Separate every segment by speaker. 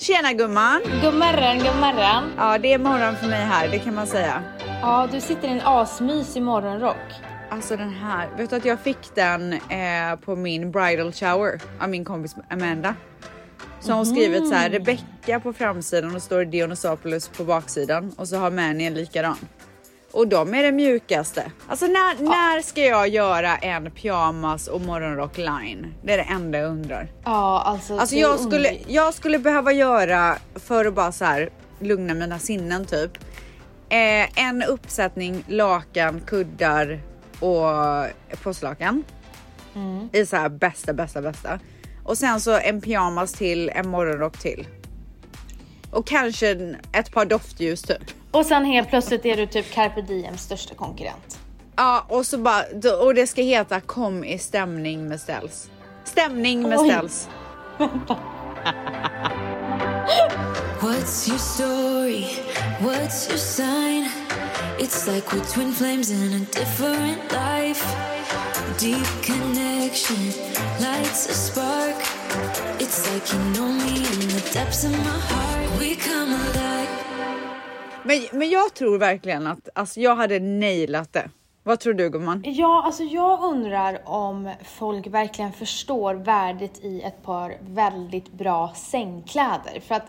Speaker 1: Tjena gumman!
Speaker 2: God morgon, god morgon.
Speaker 1: Ja, det är morgon för mig här, det kan man säga.
Speaker 2: Ja, du sitter i en asmysig morgonrock.
Speaker 1: Alltså den här, vet du att jag fick den eh, på min bridal shower av min kompis Amanda. Så har hon skrivit så här Rebecca på framsidan och står Dionysopoulos på baksidan och så har Manny en likadan. Och de är det mjukaste. Alltså när, när ska jag göra en pyjamas och morgonrock line? Det är det enda jag undrar.
Speaker 2: Ja, alltså.
Speaker 1: Alltså jag skulle, jag skulle behöva göra för att bara så här lugna mina sinnen typ. Eh, en uppsättning lakan, kuddar och påslakan.
Speaker 2: Mm.
Speaker 1: I så här bästa, bästa, bästa. Och sen så en pyjamas till, en morgonrock till. Och kanske ett par doftljus typ.
Speaker 2: Och sen helt plötsligt är du typ Carpe Diems största konkurrent.
Speaker 1: Ja och så bara, och det ska heta kom i stämning med ställs. Stämning med
Speaker 2: Oj.
Speaker 1: ställs.
Speaker 3: What's your story? What's your sign? It's like we're twin flames in a different life. Deep connection lights a spark. It's like you know me in the depths of my heart. We come alive.
Speaker 1: Men, men jag tror verkligen att alltså, jag hade nailat det. Vad tror du gumman?
Speaker 2: Ja, alltså jag undrar om folk verkligen förstår värdet i ett par väldigt bra sängkläder. För att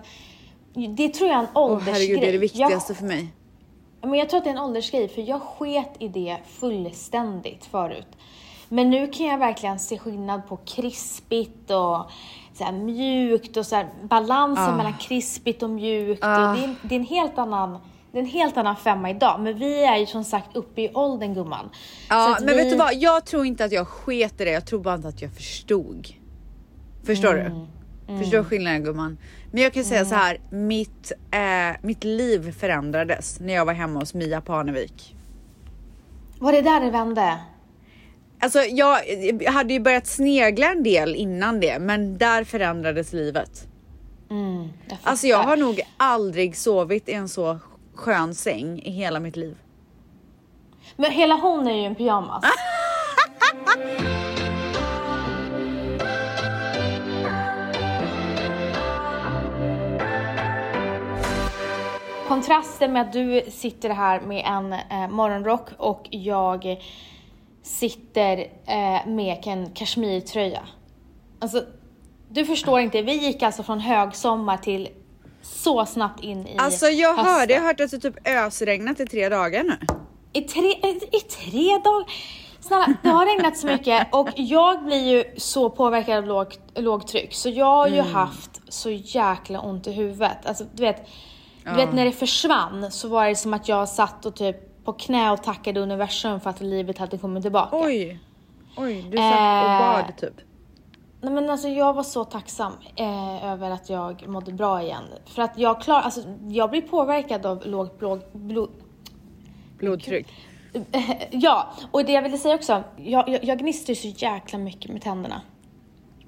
Speaker 2: det tror jag är en
Speaker 1: Åh
Speaker 2: åldersgrej.
Speaker 1: herregud det är det viktigaste
Speaker 2: jag,
Speaker 1: för mig.
Speaker 2: Men jag tror att det är en åldersgrej, för jag sket i det fullständigt förut. Men nu kan jag verkligen se skillnad på krispigt och så här mjukt och så här balansen
Speaker 1: Ah.
Speaker 2: mellan krispigt och mjukt. Och det, är, det är en helt annan det är en helt annan femma idag, men vi är ju som sagt uppe i åldern gumman.
Speaker 1: Ja, men
Speaker 2: vi-
Speaker 1: vet du vad? Jag tror inte att jag sket i det. Jag tror bara inte att jag förstod. Förstår
Speaker 2: Mm.
Speaker 1: du? Förstår skillnaden gumman? Men jag kan säga så här. Mitt, eh, mitt liv förändrades när jag var hemma hos Mia Parnevik.
Speaker 2: Var det där det vände?
Speaker 1: Alltså jag, jag hade ju börjat snegla en del innan det, men där förändrades livet.
Speaker 2: Mm, jag
Speaker 1: Alltså jag har nog aldrig sovit i en så skön säng i hela mitt liv.
Speaker 2: Men hela hon är ju en pyjamas. Kontrasten med att du sitter här med en eh, morgonrock och jag sitter eh, med en kashmirtröja. Alltså, du förstår inte. Vi gick alltså från högsommar till så snabbt in i
Speaker 1: Alltså jag
Speaker 2: hösten.
Speaker 1: hörde, jag har hört att det typ ösregnat i tre dagar nu.
Speaker 2: I tre, i tre dagar? Snälla, det har regnat så mycket och jag blir ju så påverkad av låg, lågtryck så jag har ju
Speaker 1: Mm.
Speaker 2: haft så jäkla ont i huvudet. Alltså du vet, du vet när det försvann så var det som att jag satt och typ på knä och tackade universum för att livet hade kommit tillbaka.
Speaker 1: Oj, oj, du satt och
Speaker 2: Eh,
Speaker 1: bad typ.
Speaker 2: Nej men alltså jag var så tacksam eh, över att jag mådde bra igen. För att jag klar, alltså jag blir påverkad av lågt blod, blod,
Speaker 1: Blodtryck.
Speaker 2: Ja, och det jag ville säga också, jag, jag, jag gnistrar så jäkla mycket med tänderna.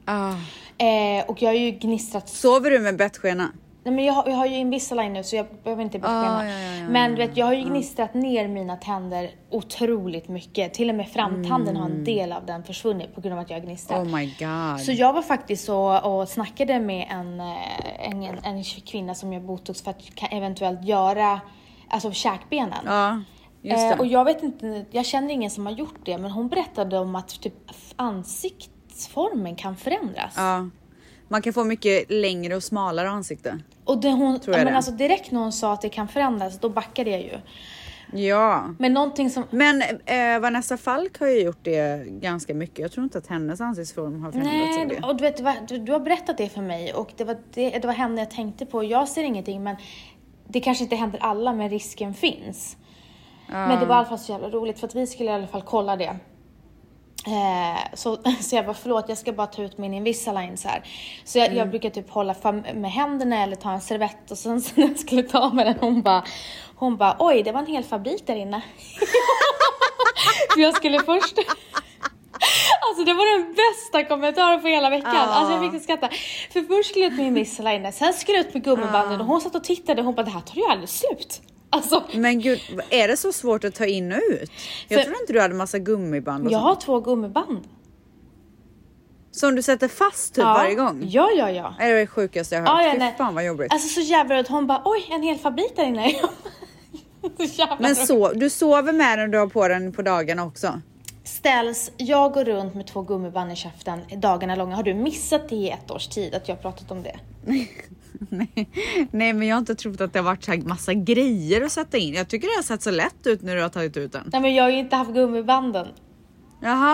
Speaker 1: Ah.
Speaker 2: Eh, och jag har ju gnistrat
Speaker 1: Sover du med bettskena?
Speaker 2: Nej men jag, har- jag har ju Invisalign nu så jag behöver inte bettskena.
Speaker 1: Ah, ja, ja, ja,
Speaker 2: men du vet, jag har ju gnistrat ner mina tänder otroligt mycket. Till och med framtanden har en del av den försvunnit på grund av att jag.
Speaker 1: Mm. Oh my god.
Speaker 2: Så jag var faktiskt så och snackade med en, eh, en, en kvinna som gör botox för att eventuellt göra alltså käkbenen.
Speaker 1: Ja, just
Speaker 2: Eh, och jag vet inte, jag känner ingen som har gjort det, men hon berättade om att typ ansiktsformen kan förändras.
Speaker 1: Ja. Man kan få mycket längre och smalare ansikte.
Speaker 2: Och det hon,
Speaker 1: Tror jag
Speaker 2: men
Speaker 1: det.
Speaker 2: alltså direkt när hon sa att det kan förändras, då backade jag ju.
Speaker 1: Ja.
Speaker 2: Men någonting som...
Speaker 1: Men eh, Vanessa Falk har ju gjort det ganska mycket. Jag tror inte att hennes ansiktsform har förändrats
Speaker 2: Nej,
Speaker 1: det.
Speaker 2: och du vet, du, du har berättat det för mig och det var, det, det var henne jag tänkte på. Jag ser ingenting, men det kanske inte händer alla, men risken finns. Men det var i alla fall så jävla roligt för att vi skulle i alla fall kolla det. Eh, så, så jag bara, förlåt jag ska bara ta ut min Invisalign så här. Så jag,
Speaker 1: Mm.
Speaker 2: jag brukar typ hålla med händerna eller ta en servett och sen så när jag skulle ta med den hon bara, hon bara, oj det var en hel fabrik där inne. för jag skulle först Alltså det var den bästa kommentaren på hela veckan.
Speaker 1: Ja.
Speaker 2: Alltså jag fick skratta. För först skulle jag ut med Invisalign, sen skulle jag ut med gummibanden och hon satt och tittade och hon bara, det här tar ju aldrig slut. Alltså,
Speaker 1: Men gud, är det så svårt att ta in och ut? Jag
Speaker 2: För-
Speaker 1: trodde inte du hade massa gummiband och
Speaker 2: jag
Speaker 1: sånt.
Speaker 2: har två gummiband.
Speaker 1: Som du sätter fast typ
Speaker 2: ja.
Speaker 1: varje gång?
Speaker 2: Ja, ja, ja.
Speaker 1: Det är det sjukaste jag har
Speaker 2: Ja,
Speaker 1: hört.
Speaker 2: ja,
Speaker 1: Fy
Speaker 2: nej.
Speaker 1: fan vad jobbigt.
Speaker 2: Alltså så jävla roligt. Hon bara oj en hel fabrik där inne. så
Speaker 1: Men så, du sover med den och du har på den på dagarna också?
Speaker 2: Ställs, jag går runt med två gummiband i käften dagarna långa. Har du missat det i ett års tid att jag har pratat om det?
Speaker 1: Nej, nej men jag har inte trott att det har varit så här massa grejer att sätta in. Jag tycker det har sett så lätt ut när du har tagit ut den.
Speaker 2: Nej men jag har ju inte haft gummibanden.
Speaker 1: Jaha,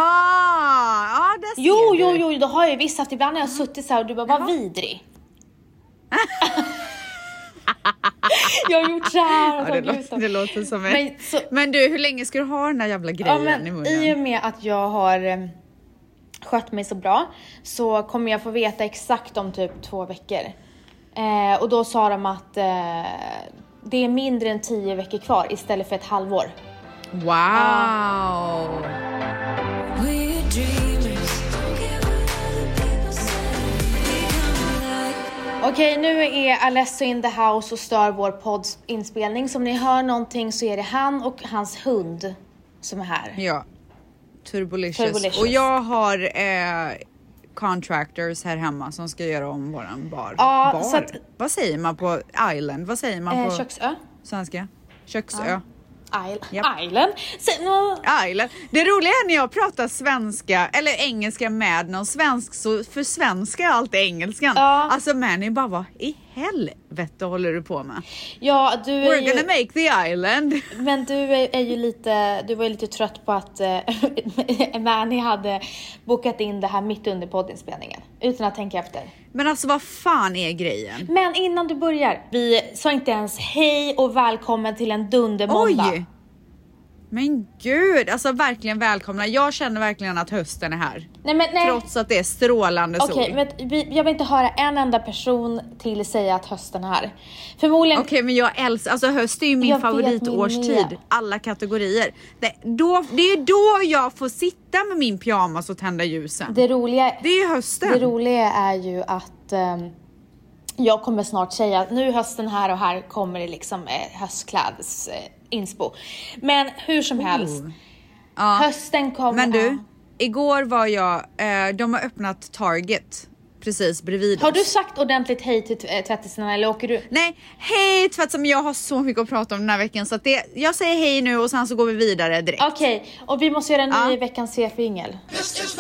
Speaker 1: ja där ser
Speaker 2: Jo,
Speaker 1: du.
Speaker 2: jo, jo, det har jag ju visst haft. Ibland har jag suttit så här och du bara, vad vidrig. jag har gjort så här och
Speaker 1: Ja, det, låter, det låter som en...
Speaker 2: Men så-
Speaker 1: Men du, hur länge ska du ha den där jävla grejen
Speaker 2: Ja,
Speaker 1: i
Speaker 2: I
Speaker 1: munnen?
Speaker 2: och med att jag har eh, skött mig så bra så kommer jag få veta exakt om typ två veckor. Eh, och då sa de att eh, det är mindre än tio veckor kvar istället för ett halvår.
Speaker 1: Wow!
Speaker 3: Alive.
Speaker 2: Okej, nu är Alesso in the house och stör vår poddinspelning. Så om ni hör någonting så är det han och hans hund som är här.
Speaker 1: Ja. Turbolicious.
Speaker 2: Turbolicious.
Speaker 1: Och jag har eh, contractors här hemma som ska göra om våran bar.
Speaker 2: Ja,
Speaker 1: bar.
Speaker 2: så att-
Speaker 1: Vad säger man på island? Vad säger man
Speaker 2: Eh,
Speaker 1: på
Speaker 2: köksö.
Speaker 1: svenska? Köksö.
Speaker 2: Isle.
Speaker 1: Japp.
Speaker 2: Island. Sen, nå-
Speaker 1: Island. Det roliga är när jag pratar svenska eller engelska med någon svensk så för svenska är alltid engelskan.
Speaker 2: Ja.
Speaker 1: Alltså Manny bara vad i helvete håller du på med?
Speaker 2: ja, du är
Speaker 1: We're
Speaker 2: ju...
Speaker 1: gonna make the island.
Speaker 2: Men du är, är ju lite, du var ju lite trött på att eh, Manny hade bokat in det här mitt under poddinspelningen utan att tänka efter.
Speaker 1: Men alltså vad fan är grejen?
Speaker 2: Men innan du börjar, vi sa inte ens hej och välkommen till en dundermåndag.
Speaker 1: Oj! Men gud, alltså verkligen välkomna. Jag känner verkligen att hösten är här.
Speaker 2: Nej men nej.
Speaker 1: Trots att det är strålande sol.
Speaker 2: Okej, jag vill inte höra en enda person till säga att hösten är här. Förmodligen,
Speaker 1: Okej men jag älskar, alltså höst är ju min favoritårstid.
Speaker 2: min.
Speaker 1: Alla kategorier. Det, då, det är då jag får sitta med min pyjamas och tända ljusen. Det,
Speaker 2: det roliga,
Speaker 1: är ju hösten.
Speaker 2: det roliga är ju att ehm, jag kommer snart säga att nu är hösten här och här kommer det liksom eh, höstklädes eh, inspo. Men hur som helst,
Speaker 1: Oh. Ja.
Speaker 2: hösten kommer...
Speaker 1: Men du,
Speaker 2: ja.
Speaker 1: igår var jag, eh, de har öppnat Target precis bredvid
Speaker 2: Har
Speaker 1: oss.
Speaker 2: du sagt ordentligt hej till tv- tvättisarna eller åker du?
Speaker 1: Nej, hej tvättsam, jag har så mycket att prata om den här veckan så att det, jag säger hej nu och sen så går vi vidare direkt.
Speaker 2: Okej, och vi måste göra en ny
Speaker 1: Ja.
Speaker 2: veckans svepjingel.
Speaker 4: This is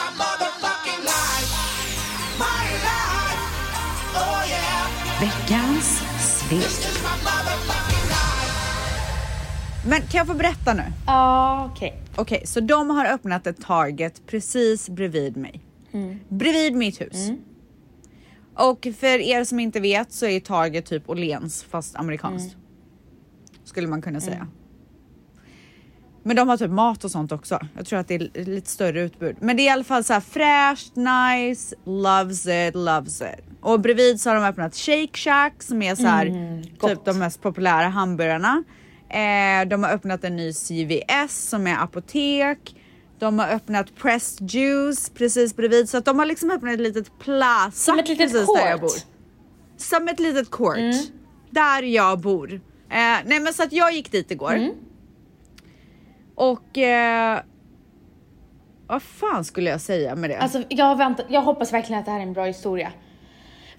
Speaker 1: Men kan jag få berätta nu?
Speaker 2: Ja, okej.
Speaker 1: Okej, så de har öppnat ett Target precis bredvid mig. Bredvid mitt hus. Och för er som inte vet så är Target typ Åhléns fast amerikanskt. Skulle man kunna säga. Men de har typ mat och sånt också. Jag tror att det är lite större utbud. Men det är i alla fall så här fräscht, nice, loves it, loves it. Och bredvid så har de öppnat Shake Shack som är så här typ
Speaker 2: gott.
Speaker 1: de mest populära hamburgarna. Eh, de har öppnat en ny CVS som är apotek. De har öppnat Pressed Juice precis bredvid så att de har liksom öppnat ett litet plaza
Speaker 2: Som ett litet
Speaker 1: precis där jag
Speaker 2: court.
Speaker 1: bor. Som ett litet court. Där jag bor. Eh, nej men så att jag gick dit igår. Och eh, vad fan skulle jag säga med det?
Speaker 2: Alltså jag, väntar, jag hoppas verkligen att det här är en bra historia.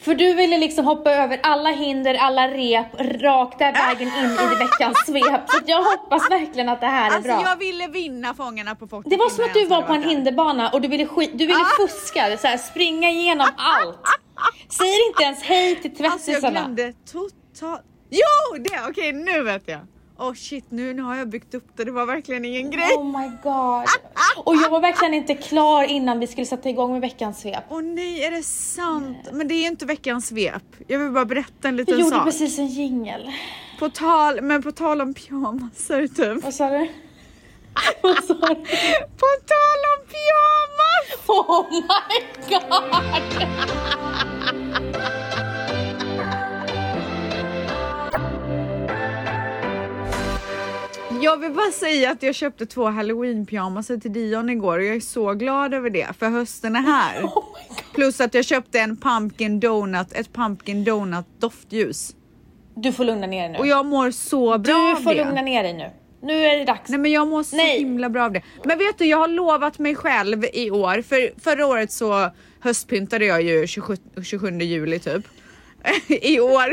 Speaker 2: För du ville liksom hoppa över alla hinder, alla rep, rakt där vägen in i veckans svep. Så jag hoppas verkligen att det här är
Speaker 1: Alltså
Speaker 2: bra.
Speaker 1: jag ville vinna Fångarna på fortet.
Speaker 2: Det var som att du var på en hinderbana och du ville, skit, du ville
Speaker 1: Ah.
Speaker 2: fuska, så här, springa igenom allt. Säger inte ens hej till
Speaker 1: Alltså jag
Speaker 2: tvättisarna.
Speaker 1: glömde totalt. Jo det, okej nu vet jag. Åh shit nu, nu har jag byggt upp det, det var verkligen ingen grej.
Speaker 2: Oh my god. Och jag var verkligen inte klar innan vi skulle sätta igång med veckans svep.
Speaker 1: Åh nej, är det sant? Men det är ju inte veckans svep. Jag vill bara berätta en
Speaker 2: Vi
Speaker 1: liten
Speaker 2: gjorde
Speaker 1: sak.
Speaker 2: precis en jingel.
Speaker 1: På tal, men på tal om pyjamasar typ.
Speaker 2: Vad sa du? Vad sa du?
Speaker 1: På tal om pyjamas!
Speaker 2: Oh my god!
Speaker 1: Jag vill bara säga att jag köpte två halloween pyjamaser till Dion igår och jag är så glad över det för hösten är här.
Speaker 2: Oh.
Speaker 1: Plus att jag köpte en pumpkin donut, ett pumpkin donut doftljus.
Speaker 2: Du får lugna ner dig nu.
Speaker 1: Och jag mår så bra
Speaker 2: du
Speaker 1: av
Speaker 2: får
Speaker 1: det.
Speaker 2: lugna ner dig nu. Nu är det dags.
Speaker 1: Nej men jag mår så
Speaker 2: Nej.
Speaker 1: himla bra av det. Men vet du, jag har lovat mig själv i år, för förra året så höstpyntade jag ju 27, 27 juli typ. I år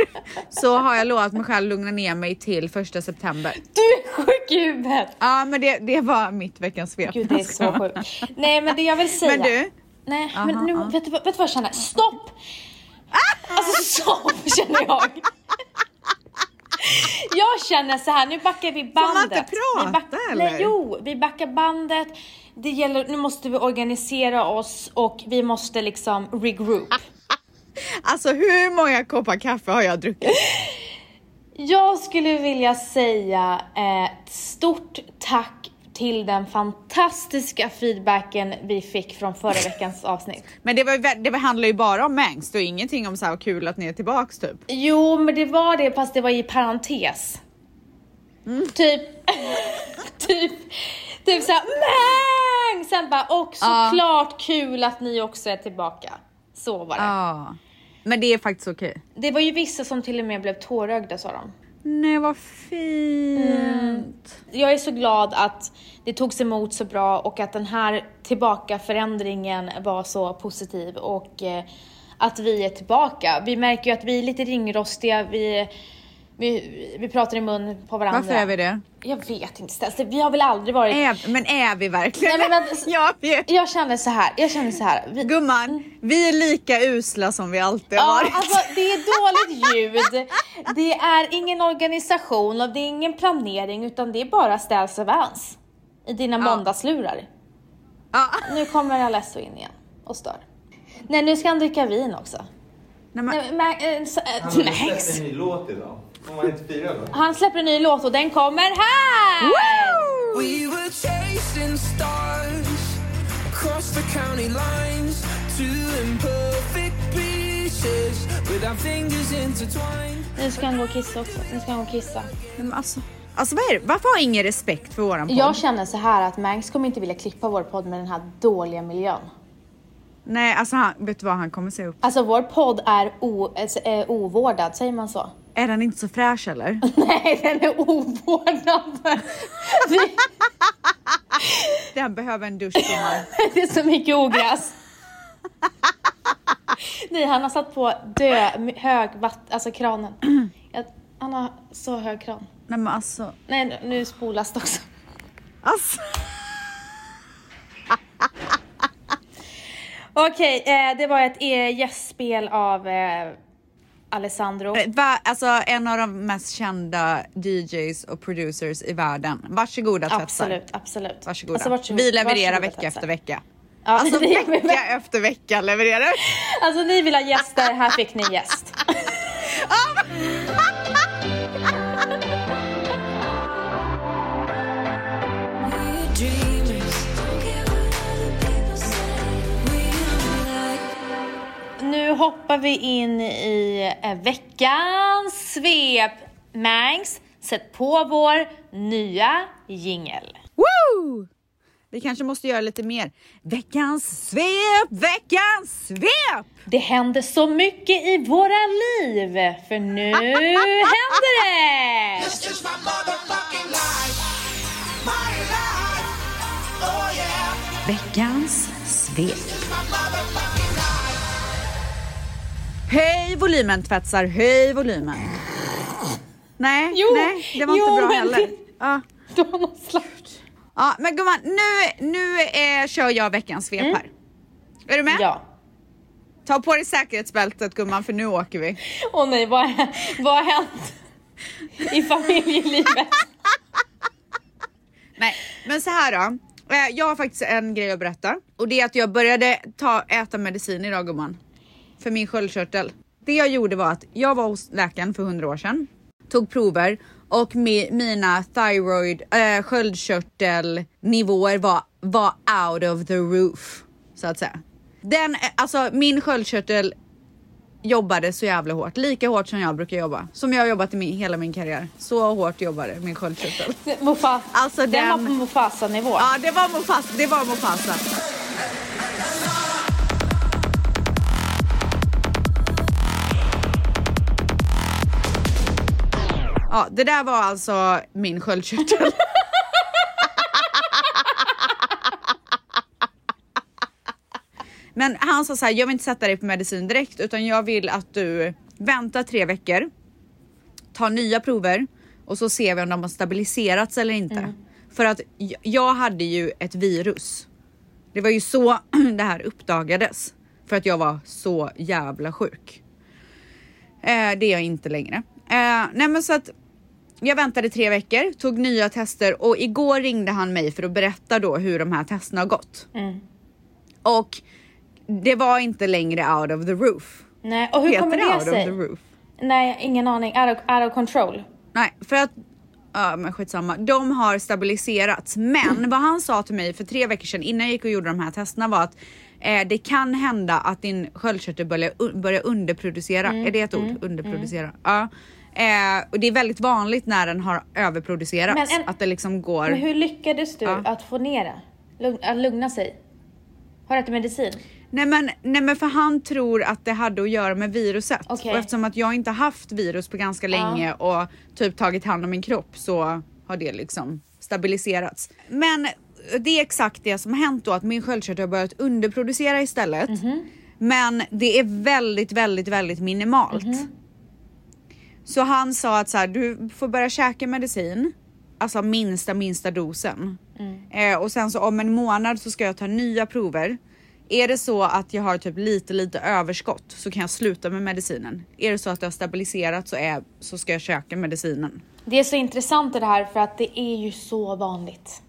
Speaker 1: så har jag lovat mig själv lugna ner mig till första september.
Speaker 2: Du är sjuk i huvudet!
Speaker 1: Ja men det, det var mitt veckans svep.
Speaker 2: Gud, det är så sjukt. Nej, men det jag vill säga.
Speaker 1: Men du,
Speaker 2: Nej,
Speaker 1: Aha,
Speaker 2: men nu,
Speaker 1: ja.
Speaker 2: vet, du, vet du vad jag känner? Stopp! Alltså stopp känner jag. Jag känner så här, nu backar vi bandet.
Speaker 1: man inte prata,
Speaker 2: vi back-
Speaker 1: eller?
Speaker 2: Nej, jo, vi backar bandet. Det gäller, nu måste vi organisera oss och vi måste liksom regroup.
Speaker 1: Alltså hur många koppar kaffe har jag druckit?
Speaker 2: Jag skulle vilja säga ett stort tack till den fantastiska feedbacken vi fick från förra veckans avsnitt.
Speaker 1: Men det, var, det handlar ju bara om Mangs och ingenting om så här kul att ni är tillbaks typ.
Speaker 2: Jo, men det var det fast det var i parentes. Typ, typ, typ såhär Mang! Sen bara, och såklart kul att ni också är tillbaka. Så var det.
Speaker 1: Ja. Men det är faktiskt okej.
Speaker 2: Det var ju vissa som till och med blev tårögda sa de.
Speaker 1: Nej vad fint.
Speaker 2: Jag är så glad att det togs emot så bra och att den här tillbaka förändringen var så positiv och eh, att vi är tillbaka. Vi märker ju att vi är lite ringrostiga, vi, vi, vi pratar i mun på varandra.
Speaker 1: Varför är vi det?
Speaker 2: Jag vet inte Stels, vi har väl aldrig varit...
Speaker 1: Är, men är vi verkligen
Speaker 2: Nej, men vänta.
Speaker 1: ja, vi är.
Speaker 2: Jag känner så här, jag känner så här. Vi,
Speaker 1: Gumman, vi är lika usla som vi alltid har
Speaker 2: Ja,
Speaker 1: varit.
Speaker 2: alltså det är dåligt ljud, det är ingen organisation och det är ingen planering utan det är bara och Vans i dina måndagslurar.
Speaker 1: Ja.
Speaker 2: Nu kommer Alesso in igen och stör. Nej, nu ska han dricka vin också.
Speaker 1: Nej, men,
Speaker 2: Nej, men, äh, så, äh,
Speaker 5: Han har släppt en ny låt idag. Inte då?
Speaker 2: Han släpper en ny låt och den kommer här!
Speaker 6: We were chasing stars across the county lines, two imperfect pieces with our fingers intertwined.
Speaker 2: Nu ska han gå och kissa också. Nu ska han gå och kissa.
Speaker 1: men alltså, alltså vad är det? Varför har ingen respekt för våran podd?
Speaker 2: Jag känner så här att Mangs kommer inte vilja klippa vår podd med den här dåliga miljön.
Speaker 1: Nej, alltså han, vet du vad han kommer säga upp?
Speaker 2: Alltså vår podd är o, äh, ovårdad, säger man så?
Speaker 1: Är den inte så fräsch eller?
Speaker 2: Nej, den är ovårdad.
Speaker 1: Den behöver en dusch gumman.
Speaker 2: det är så mycket ogräs. Nej, han har satt på dö, hög vatt, alltså kranen. Han har så hög kran.
Speaker 1: Nej men alltså,
Speaker 2: Nej, nu- spolas det också.
Speaker 1: alltså.
Speaker 2: Okej, eh, det var ett eh, gästspel av eh, Alessandro.
Speaker 1: Va, alltså en av de mest kända DJs och producers i världen. Varsågoda tvättar.
Speaker 2: Absolut, absolut.
Speaker 1: Varsågoda.
Speaker 2: Alltså, varsågod-
Speaker 1: Vi levererar
Speaker 2: varsågoda,
Speaker 1: vecka
Speaker 2: Tessa.
Speaker 1: efter vecka.
Speaker 2: Ja,
Speaker 1: Alltså vecka efter vecka levererar
Speaker 2: Alltså ni vill ha gäster, här fick ni gäst. Nu hoppar vi in i eh, veckans svep. Mangs, sätt på vår nya jingel.
Speaker 1: Woo! Vi kanske måste göra lite mer. Veckans svep, veckans svep!
Speaker 2: Det händer så mycket i våra liv, för nu händer det!
Speaker 4: This is
Speaker 1: Höj volymen tvättsar, höj volymen. Nej,
Speaker 2: Jo,
Speaker 1: nej, det var
Speaker 2: jo,
Speaker 1: inte bra heller.
Speaker 2: det-
Speaker 1: Ja.
Speaker 2: Du har någon slags...
Speaker 1: Ja, men gumman, nu, nu eh, kör jag veckans svep här. Är du med?
Speaker 2: Mm. Ja.
Speaker 1: Ta på dig säkerhetsbältet gumman, för nu åker vi.
Speaker 2: Åh nej, vad, vad har hänt i familjelivet?
Speaker 1: Nej, men så här då. Eh, Jag har faktiskt en grej att berätta och det är att jag började ta, äta medicin idag gumman. För min sköldkörtel. Det jag gjorde var att jag var hos läkaren för 100 år sedan, tog prover och mi, mina thyroid, äh, sköldkörtelnivåer var, var out of the roof. Så att säga. Den, eh, alltså min sköldkörtel jobbade så jävla hårt, lika hårt som jag brukar jobba. Som jag har jobbat i min, hela min karriär. Så hårt jobbade min sköldkörtel.
Speaker 2: Mufa,
Speaker 1: Alltså,
Speaker 2: den,
Speaker 1: den-
Speaker 2: var på Mufasa-nivå.
Speaker 1: Ja, det var Mufasa. Det var Mufasa. Ja, det där var alltså min sköldkörtel. Men han sa så här, jag vill inte sätta dig på medicin direkt utan jag vill att du väntar tre veckor, tar nya prover och så ser vi om de har stabiliserats eller inte. Mm. För att jag hade ju ett virus. Det var ju så det här uppdagades för att jag var så jävla sjuk. Eh, det är jag inte längre. Eh, nej men så att jag väntade tre veckor, tog nya tester och igår ringde han mig för att berätta då hur de här testerna har gått. Och det var inte längre out of the roof.
Speaker 2: Nej, och hur
Speaker 1: Heter
Speaker 2: kommer
Speaker 1: det out
Speaker 2: sig?
Speaker 1: of the roof?
Speaker 2: Nej, ingen aning. Out of, out of control.
Speaker 1: Nej, för att Ja men skitsamma. De har stabiliserats. Men vad han sa till mig för tre veckor sedan innan jag gick och gjorde de här testerna var att eh, det kan hända att din sköldkörtel börjar, börjar underproducera.
Speaker 2: Mm,
Speaker 1: Är det ett ord? Underproducera. Ja. Eh, och det är väldigt vanligt när den har överproducerats.
Speaker 2: En-
Speaker 1: att det liksom går.
Speaker 2: Men hur lyckades du
Speaker 1: Ja.
Speaker 2: att få ner det? Lugn, att lugna sig? Har du ätit medicin?
Speaker 1: Nej men, nej men för han tror att det hade att göra med viruset.
Speaker 2: Okej.
Speaker 1: Och eftersom att jag inte haft virus på ganska länge och typ tagit hand om min kropp så har det liksom stabiliserats. Men det är exakt det som har hänt då att min sköldkörtel har börjat underproducera istället. Men det är väldigt, väldigt, väldigt minimalt. Så han sa att så här, du får börja käka medicin, alltså minsta minsta dosen. Eh, och sen så om en månad så ska jag ta nya prover. Är det så att jag har typ lite lite överskott så kan jag sluta med medicinen. Är det så att det har stabiliserat så, är, så ska jag käka medicinen.
Speaker 2: Det är så intressant det här för att det är ju så vanligt.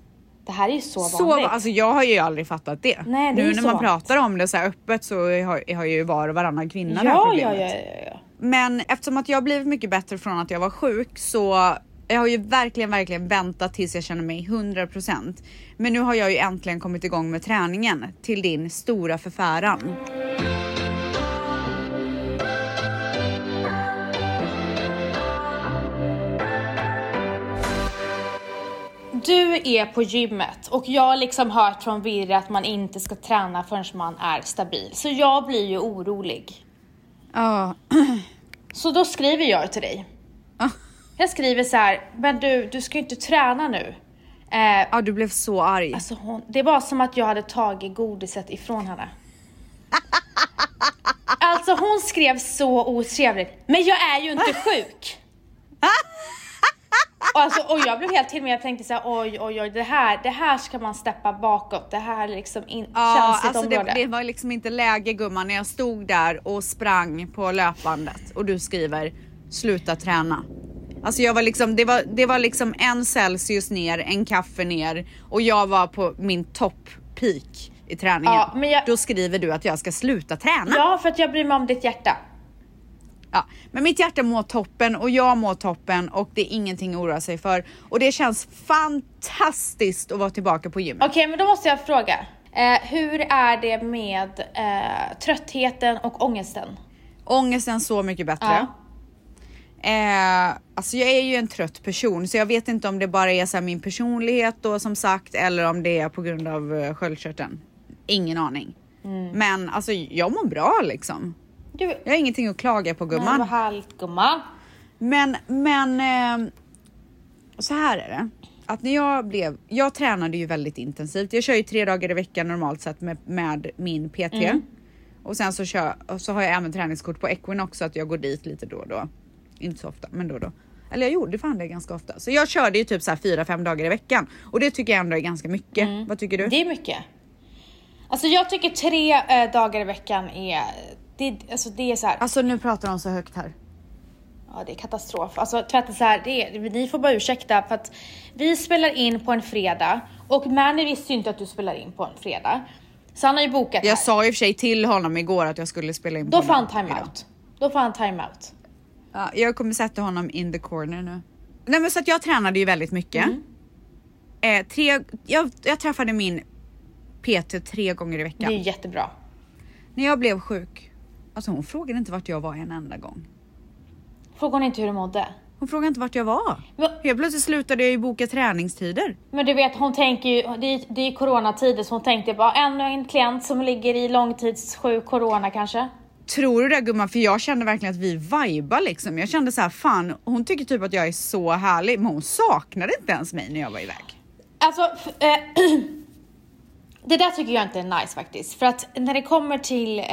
Speaker 2: Det här är ju så
Speaker 1: Så,
Speaker 2: vanligt.
Speaker 1: alltså jag har ju aldrig fattat det.
Speaker 2: Nej, det
Speaker 1: nu när man
Speaker 2: vanligt.
Speaker 1: pratar om det så här öppet så har, har ju var och varannan kvinna det här
Speaker 2: ja, ja,
Speaker 1: problemet.
Speaker 2: ja, ja, ja.
Speaker 1: Men eftersom att jag har blivit mycket bättre från att jag var sjuk så jag har ju verkligen, verkligen väntat tills jag känner mig 100%. Men nu har jag ju äntligen kommit igång med träningen till din stora förfäran.
Speaker 2: Du är på gymmet och jag har liksom hört från Virre att man inte ska träna förrän man är stabil. Så jag blir ju orolig.
Speaker 1: Ja,
Speaker 2: Så då skriver jag till dig.
Speaker 1: Ah.
Speaker 2: Jag skriver så här, men du, du ska ju inte träna nu. Eh,
Speaker 1: ja du blev så arg.
Speaker 2: alltså hon, det var som att jag hade tagit godiset ifrån henne. Alltså hon skrev så otrevligt, men jag är ju inte sjuk. Alltså, och jag blev helt till mig, jag tänkte så här, oj oj oj, det här, det här ska man steppa bakåt, det här är liksom in,
Speaker 1: Ja,
Speaker 2: känsligt
Speaker 1: alltså det,
Speaker 2: område.
Speaker 1: det var liksom inte läge gumman när jag stod där och sprang på löpbandet och du skriver sluta träna. Alltså jag var liksom, det var, det var liksom en Celsius ner, en kaffe ner och jag var på min topp peak i träningen.
Speaker 2: Ja, jag-
Speaker 1: Då skriver du att jag ska sluta träna.
Speaker 2: Ja, för att jag bryr mig om ditt hjärta.
Speaker 1: Ja, men mitt hjärta mår toppen och jag mår toppen och det är ingenting att oroa sig för. Och det känns fantastiskt att vara tillbaka på gymmet.
Speaker 2: Okej, men då måste jag fråga. Eh, hur är det med eh, tröttheten och ångesten?
Speaker 1: Ångesten så mycket bättre.
Speaker 2: Ja.
Speaker 1: Eh, alltså jag är ju en trött person så jag vet inte om det bara är så min personlighet då som sagt eller om det är på grund av uh, sköldkörteln. Ingen aning.
Speaker 2: Mm.
Speaker 1: Men alltså jag mår bra liksom.
Speaker 2: Du,
Speaker 1: Jag har ingenting att klaga på gumman.
Speaker 2: vad härligt gumman.
Speaker 1: Men, men eh, så här är det. Att när jag blev, jag tränade ju väldigt intensivt. Jag kör ju tre dagar i veckan normalt sett med, med min PT.
Speaker 2: Mm.
Speaker 1: Och sen så, kör, så har jag även träningskort på Equinox så att jag går dit lite då och då. Inte så ofta, men då och då. Eller jag gjorde fan det ganska ofta. Så jag körde ju typ så här fyra, fem dagar i veckan. Och det tycker jag ändå är ganska mycket. Vad tycker du?
Speaker 2: Mm. Det är mycket. Alltså jag tycker tre eh, dagar i veckan är, det, alltså det är så här,
Speaker 1: Alltså nu pratar de så högt här.
Speaker 2: ja det är katastrof. Alltså tvätta så här, det är, ni får bara ursäkta för att vi spelar in på en fredag och Manny visste ju inte att du spelar in på en fredag. Så han har ju bokat här.
Speaker 1: Jag sa i och för sig till honom igår att jag skulle spela in
Speaker 2: Då
Speaker 1: på
Speaker 2: får han timeout. Då får han timeout.
Speaker 1: Ja, jag kommer sätta honom in the corner nu. Nej men så att jag tränade ju väldigt mycket.
Speaker 2: Mm.
Speaker 1: Eh, tre, jag, jag träffade min PT tre gånger i
Speaker 2: Det
Speaker 1: veckan.
Speaker 2: är ju jättebra.
Speaker 1: När jag blev sjuk, alltså hon frågade inte vart jag var en enda gång.
Speaker 2: Frågar hon inte hur du mådde?
Speaker 1: Hon frågade inte vart jag var.
Speaker 2: Men,
Speaker 1: Helt plötsligt slutade jag ju boka träningstider.
Speaker 2: men du vet, hon tänker ju, det är, det är coronatider så hon tänkte bara ännu en klient som ligger i långtidssjuk corona kanske.
Speaker 1: Tror du det gumman? För jag kände verkligen att vi vibar liksom. Jag kände så här, fan hon tycker typ att jag är så härlig men hon saknade inte ens mig när jag var iväg.
Speaker 2: Alltså, eh, Det där tycker jag inte är nice faktiskt. För att när det kommer till eh,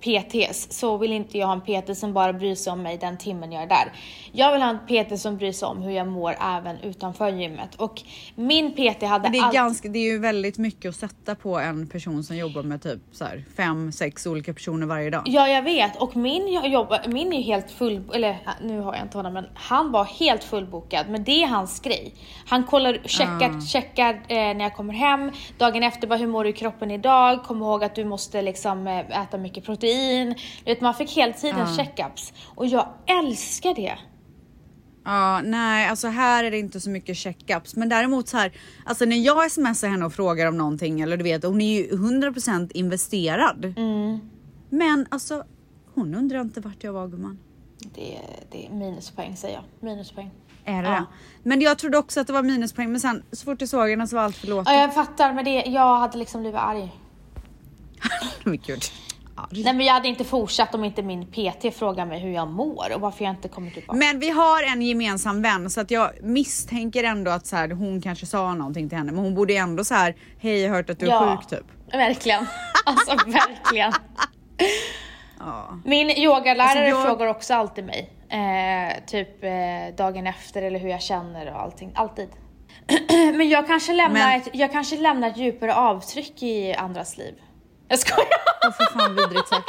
Speaker 2: PTs så vill inte jag ha en PT som bara bryr sig om mig den timmen jag är där. Jag vill ha en PT som bryr sig om hur jag mår även utanför gymmet. Och min PT hade
Speaker 1: Det är,
Speaker 2: allt-
Speaker 1: ganska, det är ju väldigt mycket att sätta på en person som jobbar med typ så här fem, sex olika personer varje dag.
Speaker 2: Ja, jag vet. Och min, jag jobbar, min är ju helt full, eller nu har jag inte honom, men han var helt fullbokad. Men det är hans grej. Han kollar, checkar, checkar eh, när jag kommer hem. Dagen efter bara, hur mår du i kroppen idag? Kom ihåg att du måste liksom eh, äta mycket protein. Du vet, man fick hela tiden checkups. Och jag älskar det.
Speaker 1: Ja, nej, alltså här är det inte så mycket checkups, men däremot så här, alltså när jag smsar henne och frågar om någonting eller du vet, hon är ju 100% investerad.
Speaker 2: Mm.
Speaker 1: Men alltså, hon undrar inte vart jag var gumman.
Speaker 2: Det, det är minuspoäng säger jag. Minuspoäng.
Speaker 1: Är det
Speaker 2: Ja.
Speaker 1: Men jag trodde också att det var minuspoäng, men sen så fort jag såg henne så var allt förlåtet.
Speaker 2: Ja, jag fattar, men det, jag hade liksom blivit arg.
Speaker 1: Men gud. Arg.
Speaker 2: Nej men jag hade inte fortsatt om inte min PT frågade mig hur jag mår och varför jag inte kommer tillbaka.
Speaker 1: Men vi har en gemensam vän så att jag misstänker ändå att så här, hon kanske sa någonting till henne, men hon borde ju ändå så här, hej jag har hört att du är
Speaker 2: Ja.
Speaker 1: sjuk typ.
Speaker 2: Verkligen. Alltså verkligen.
Speaker 1: Ja.
Speaker 2: Min yogalärare
Speaker 1: Alltså, jag-
Speaker 2: frågar också alltid mig. Eh, typ eh, dagen efter eller hur jag känner och allting. Alltid. Men jag kanske lämnar,
Speaker 1: Men-
Speaker 2: ett, jag kanske lämnar ett djupare avtryck i andras liv. Jag skojar!
Speaker 1: Åh för fan vidrigt sagt.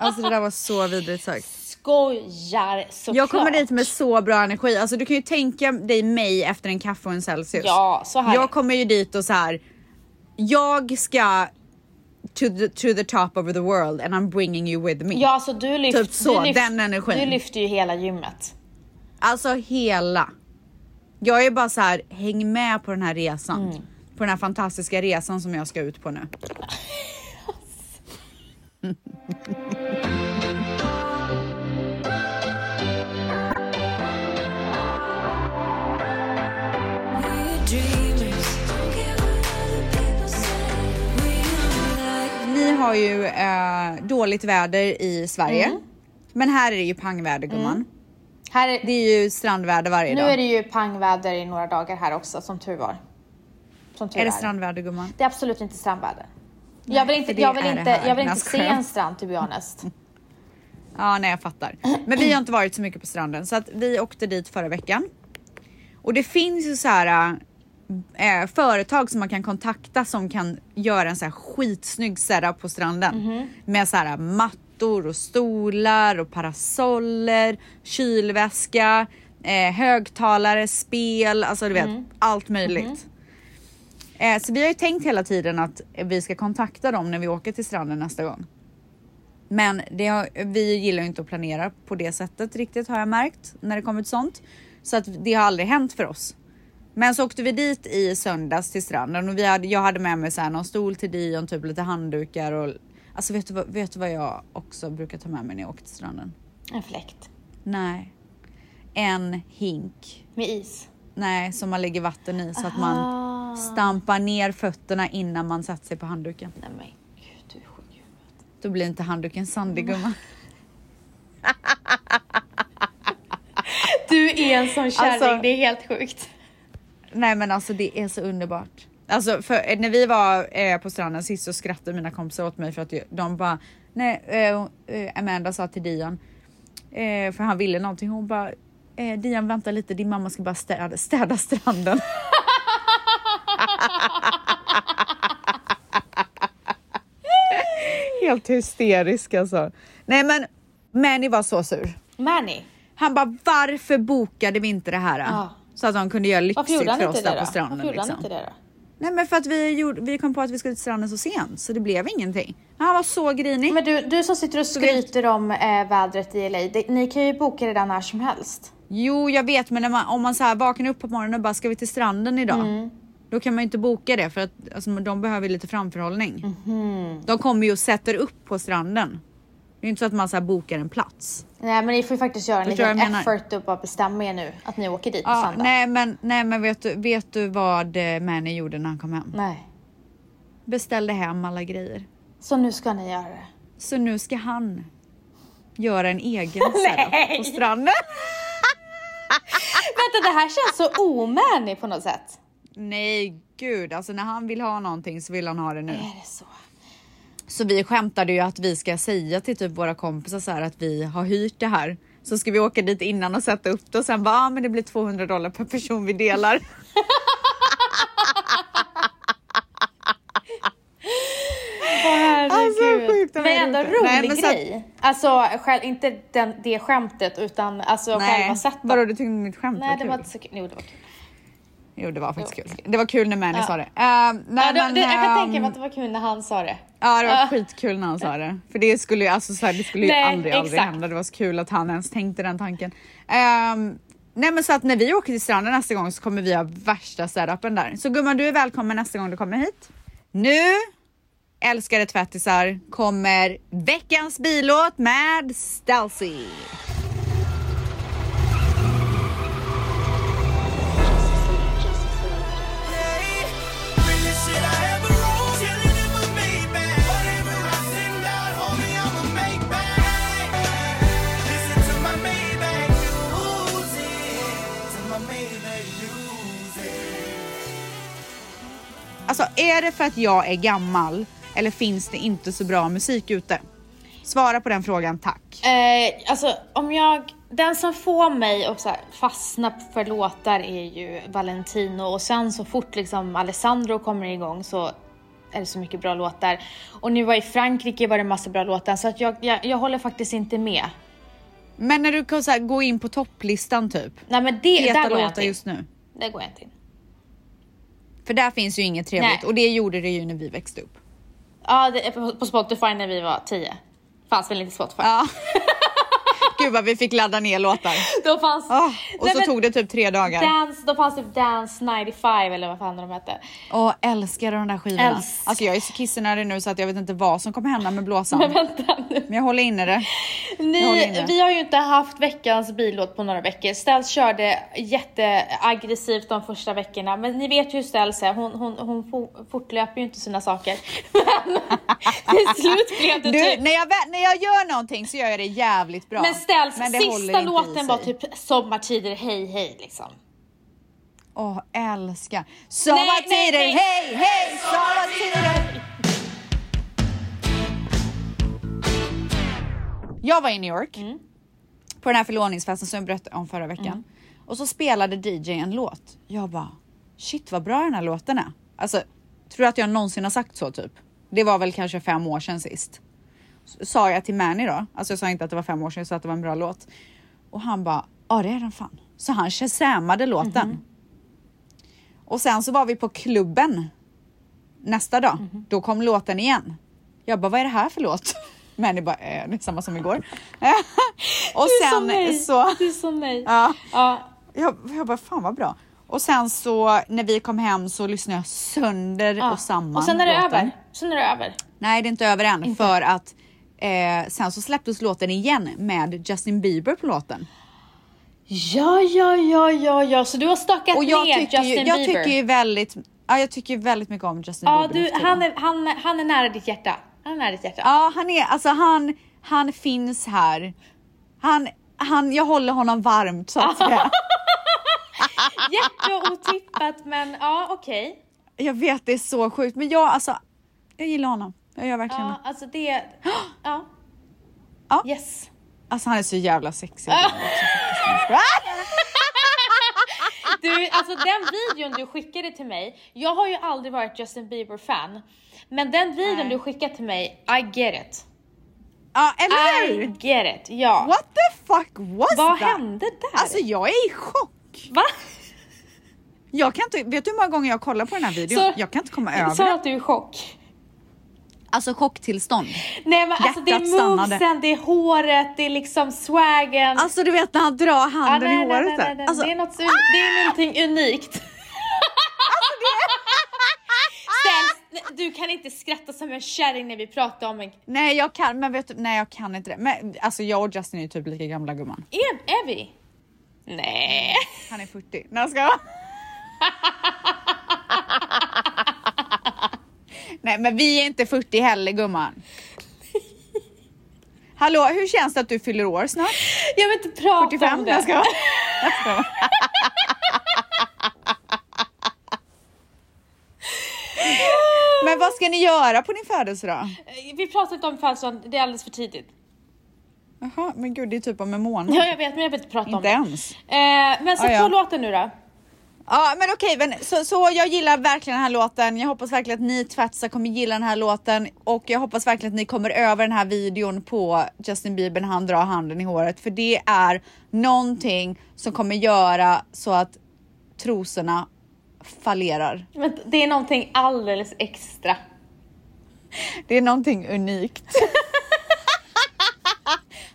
Speaker 1: Alltså det där var så vidrigt sagt.
Speaker 2: Skojar såklart.
Speaker 1: Jag kommer dit med så bra energi. Alltså du kan ju tänka dig mig efter en kaffe och en Celsius.
Speaker 2: Ja, så här.
Speaker 1: Jag kommer ju dit och så här. Jag ska to the, to the top of the world and I'm bringing you with me.
Speaker 2: Ja, alltså du lyft,
Speaker 1: Typ så,
Speaker 2: du lyft,
Speaker 1: den energin.
Speaker 2: Du lyfter ju hela gymmet.
Speaker 1: Alltså hela. Jag är bara så här, häng med på den här resan.
Speaker 2: Mm.
Speaker 1: På den här fantastiska resan som jag ska ut på nu. har ju eh, dåligt väder i Sverige. Men här är det ju pangväder gumman.
Speaker 2: Här är,
Speaker 1: Det är ju strandväder varje
Speaker 2: nu
Speaker 1: dag.
Speaker 2: är det ju pangväder i några dagar här också, som tur var. Som tur
Speaker 1: Är det strandväder gumman?
Speaker 2: Det är absolut inte strandväder. jag vill inte, jag vill inte, jag vill
Speaker 1: Nej,
Speaker 2: inte se en strand to be honest.
Speaker 1: Ja, nej jag fattar. Men vi har inte varit så mycket på stranden så att vi åkte dit förra veckan. Och det finns ju så här eh, företag som man kan kontakta som kan göra en så här skitsnygg setup på stranden. Med så här mattor och stolar och parasoller, kylväska, eh, högtalare, spel, alltså du vet allt möjligt. Eh, så vi har ju tänkt hela tiden att vi ska kontakta dem när vi åker till stranden nästa gång. Men har, vi gillar ju inte att planera på det sättet riktigt har jag märkt när det kommer till sånt. Så att det har aldrig hänt för oss. Men så åkte vi dit i söndags till stranden och vi hade, jag hade med mig så här någon stol till Dion, typ lite handdukar och alltså vet du, vad, vet du vad jag också brukar ta med mig när jag åker till stranden?
Speaker 2: En fläkt.
Speaker 1: Nej. En hink.
Speaker 2: Med is.
Speaker 1: Nej, som man lägger vatten i så att man stampar ner fötterna innan man sätter sig på handduken.
Speaker 2: Nej men gud, du är sjuk i huvudet.
Speaker 1: Då blir inte handduken sandig gumman.
Speaker 2: Du är en sån kärring,
Speaker 1: Alltså-
Speaker 2: det är helt sjukt.
Speaker 1: Nej men alltså det är så underbart. Alltså för eh, när vi var eh, på stranden sist så skrattade mina kompisar åt mig för att de bara, nej eh, eh, Amanda sa till Dion, eh, för han ville någonting, hon bara, eh, Dion vänta lite din mamma ska bara städa, städa stranden. Helt hysterisk alltså. Nej men Manny var så sur.
Speaker 2: Manny,
Speaker 1: Han bara varför bokade vi inte det här?
Speaker 2: Ja.
Speaker 1: Så att de kunde göra lyxigt
Speaker 2: han
Speaker 1: för oss där på stranden.
Speaker 2: Varför gjorde han
Speaker 1: liksom.
Speaker 2: inte det då?
Speaker 1: Nej men för att vi, gjorde, vi kom på att vi skulle till stranden så sent så det blev ingenting. Han var så grinig.
Speaker 2: Men du, du som sitter och skryter om eh, vädret i LA, det, ni kan ju boka det där när som helst.
Speaker 1: Jo jag vet men man, om man så här vaknar upp på morgonen och bara ska vi till stranden idag?
Speaker 2: Mm.
Speaker 1: Då kan man ju inte boka det för att alltså, de behöver lite framförhållning.
Speaker 2: Mhm.
Speaker 1: De kommer ju och sätter upp på stranden. Det är inte så att man så bokar en plats.
Speaker 2: Nej men ni får ju faktiskt göra en liten effort och bara bestämma er nu att ni åker dit på
Speaker 1: Ja,
Speaker 2: söndag.
Speaker 1: nej men, nej, men vet, du, vet du vad eh, Manny gjorde när han kom hem?
Speaker 2: nej.
Speaker 1: Beställde hem alla grejer.
Speaker 2: Så nu ska ni göra det.
Speaker 1: Så nu ska han göra en egen setup på stranden.
Speaker 2: Vänta det här känns så omanny på något sätt.
Speaker 1: Nej gud, alltså när han vill ha någonting så vill han ha det nu.
Speaker 2: Är det så?
Speaker 1: Så vi skämtade ju att vi ska säga till typ våra kompisar så här att vi har hyrt det här. Så ska vi åka dit innan och sätta upp det och sen bara, ah, men det blir 200 dollar per person vi delar. Alltså, sjukt
Speaker 2: men ändå rolig
Speaker 1: Nej, men så att-
Speaker 2: grej. Alltså själv, inte den, det skämtet utan alltså själva sättet.
Speaker 1: vadå du tyckte mitt skämt
Speaker 2: Nej
Speaker 1: var
Speaker 2: det
Speaker 1: kul?
Speaker 2: var inte så kul. Jo det var kul.
Speaker 1: Jo det var faktiskt kul. Det var kul när Manny
Speaker 2: Ja.
Speaker 1: sa det. Uh,
Speaker 2: Ja,
Speaker 1: nej,
Speaker 2: det,
Speaker 1: men,
Speaker 2: det, jag kan
Speaker 1: ehm,
Speaker 2: tänka mig att det var kul när han sa det.
Speaker 1: Ja det var
Speaker 2: Ja.
Speaker 1: skitkul när han sa det. För det skulle ju, alltså, så här, det skulle ju
Speaker 2: Nej,
Speaker 1: aldrig, aldrig
Speaker 2: exakt.
Speaker 1: hända. Det var så kul att han ens tänkte den tanken. Ehm, nej men så att när vi åker till stranden nästa gång så kommer vi ha värsta setupen där. Så gumman du är välkommen nästa gång du kommer hit. Nu, älskade tvättisar, kommer veckans billåt med Stelzy. Alltså är det för att jag är gammal eller finns det inte så bra musik ute? Svara på den frågan tack.
Speaker 2: Eh, alltså om jag, den som får mig att fastna för låtar är ju Valentino och sen så fort liksom Alessandro kommer igång så är det så mycket bra låtar. Och nu var i Frankrike var det massa bra låtar så att jag, jag, jag håller faktiskt inte med.
Speaker 1: Men när du kan så gå in på topplistan typ.
Speaker 2: Nej men det,
Speaker 1: Heta
Speaker 2: där går jag inte in.
Speaker 1: just nu.
Speaker 2: Det går jag inte in.
Speaker 1: För där finns ju inget trevligt
Speaker 2: Nej.
Speaker 1: och det gjorde det ju när vi växte upp.
Speaker 2: Ja, det på, Spotify när vi var 10. Fanns väl inte Spotify?
Speaker 1: Ja. Gud vad vi fick ladda ner låtar.
Speaker 2: Då fanns...
Speaker 1: Ah, och
Speaker 2: Nej,
Speaker 1: så
Speaker 2: men
Speaker 1: tog det typ tre dagar.
Speaker 2: Dance, då fanns typ Dance 95 eller vad fan de hette.
Speaker 1: Åh, älskar de där skivorna.
Speaker 2: Älskar.
Speaker 1: Alltså jag är så kissnödig nu så att jag vet inte vad som kommer hända med blåsan.
Speaker 2: Men vänta nu.
Speaker 1: Men jag håller inne det. Håller
Speaker 2: Ni,
Speaker 1: inne.
Speaker 2: vi har ju inte haft veckans billåt på några veckor. Ställs körde jätteaggressivt de första veckorna. Men ni vet ju hur Ställs är. Hon, hon, hon fo- fortlöper ju inte sina saker. Men till slut blev det
Speaker 1: Du,
Speaker 2: typ...
Speaker 1: när, jag, när jag gör någonting så gör jag det jävligt bra.
Speaker 2: Men
Speaker 1: Håller
Speaker 2: sista låten var typ Sommartider, hej hej liksom.
Speaker 1: Åh, älskar. Sommartider,
Speaker 2: nej.
Speaker 1: hej, hej, sommartider. Jag var i New York
Speaker 2: Mm.
Speaker 1: på den här förlovningsfesten som jag berättade om förra veckan. Och så spelade DJ en låt. Jag bara, shit vad bra den här låten är. Alltså, tror du att jag någonsin har sagt så typ? Det var väl kanske fem år sedan sist. Sa jag till Manny då, alltså jag sa inte att det var fem år sedan, jag sa att det var en bra låt. Och han bara, ja det är den fan. Så han shazamade låten. Och sen så var vi på klubben nästa dag.
Speaker 2: Mhm.
Speaker 1: Då kom låten igen. Jag bara, vad är det här för låt? Det bara, eh, det är samma som igår. och
Speaker 2: Du är nej.
Speaker 1: så,
Speaker 2: Du är så nej.
Speaker 1: ja,
Speaker 2: Ja.
Speaker 1: jag, jag bara, fan vad bra. Och sen så när vi kom hem så lyssnade jag sönder
Speaker 2: Ja.
Speaker 1: och samman.
Speaker 2: Och sen är det
Speaker 1: låten.
Speaker 2: över. Sen är det över.
Speaker 1: Nej, det är inte över än för att eh, sen så släpptes låten igen med Justin Bieber på låten.
Speaker 2: Ja, ja, ja, ja, ja. Så du har stockat
Speaker 1: Och jag
Speaker 2: ner
Speaker 1: tycker, ju,
Speaker 2: Justin
Speaker 1: jag
Speaker 2: Bieber?
Speaker 1: tycker ju väldigt, ja, jag tycker väldigt mycket om Justin
Speaker 2: ja,
Speaker 1: Bieber.
Speaker 2: du, han, är, han, han är nära ditt hjärta. Han är nära ditt hjärta.
Speaker 1: Ja, han är, alltså han, han finns här. Han, han, jag håller honom varmt så att säga.
Speaker 2: Jätteotippat, men ja, okej.
Speaker 1: Jag vet, det är så sjukt, men jag alltså, jag gillar honom. Jag gör verkligen
Speaker 2: Ja, alltså det... Ja.
Speaker 1: Ja.
Speaker 2: Yes.
Speaker 1: Alltså han är så jävla sexig.
Speaker 2: Du, alltså den videon du skickade till mig, jag har ju aldrig varit Justin Bieber-fan. Men den videon
Speaker 1: Nej.
Speaker 2: du skickade till mig, I get it.
Speaker 1: Ja, eller
Speaker 2: I
Speaker 1: hur?
Speaker 2: get it, ja.
Speaker 1: What the fuck was
Speaker 2: Vad
Speaker 1: that?
Speaker 2: hände där?
Speaker 1: Alltså jag är i chock.
Speaker 2: Va?
Speaker 1: Jag kan inte, vet du hur många gånger jag kollar på den här videon?
Speaker 2: Så-
Speaker 1: jag kan inte komma över
Speaker 2: Sa att du är i chock?
Speaker 1: Alltså chocktillstånd.
Speaker 2: Nej men alltså det är
Speaker 1: Hjärtat stannade.
Speaker 2: movesen, det är håret, det är liksom swaggen.
Speaker 1: Alltså du vet när han drar handen
Speaker 2: nej,
Speaker 1: i håret
Speaker 2: nej, nej, nej.
Speaker 1: Alltså,
Speaker 2: det, är något, un- det är någonting unikt. Ställs, du kan inte skratta som en kärring när vi pratar om en...
Speaker 1: Nej jag kan, men vet du, nej jag kan inte det. Men alltså jag och Justin är ju typ lika gamla gumman.
Speaker 2: Är, är vi? Nej.
Speaker 1: Han är 40. Nej jag ska. Nej, men vi är inte 40 heller gumman. Hallå, hur känns det att du fyller år snart?
Speaker 2: Jag vill inte prata
Speaker 1: 45,
Speaker 2: om
Speaker 1: det. Jag ska. Jag men vad ska ni göra på din födelsedag?
Speaker 2: Eh, vi pratar inte om födelsedagen, det är alldeles för tidigt.
Speaker 1: Jaha, men gud det är typ om en månad.
Speaker 2: Ja, jag vet, men jag vill inte prata inte om
Speaker 1: ens.
Speaker 2: det.
Speaker 1: Inte
Speaker 2: ens? Men sätt på låten nu då.
Speaker 1: Ja men okej, men så, så jag gillar verkligen den här låten. Jag hoppas verkligen att ni tvättsar kommer gilla den här låten och jag hoppas verkligen att ni kommer över den här videon på Justin Bieber när han drar handen i håret för det är någonting som kommer göra så att trosorna fallerar.
Speaker 2: Men det är någonting alldeles extra.
Speaker 1: Det är någonting unikt.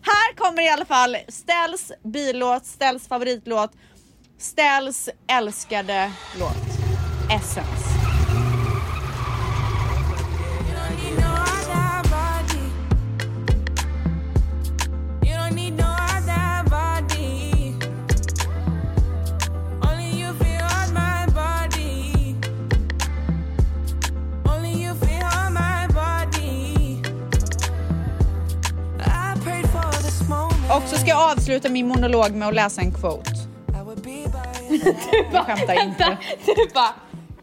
Speaker 1: Här kommer i alla fall Stells billåt, Stells favoritlåt, Stells älskade låt. Essence. Och så ska jag avsluta min monolog med att läsa en quote.
Speaker 6: Your
Speaker 1: Jag skämtar inte.
Speaker 2: Du bara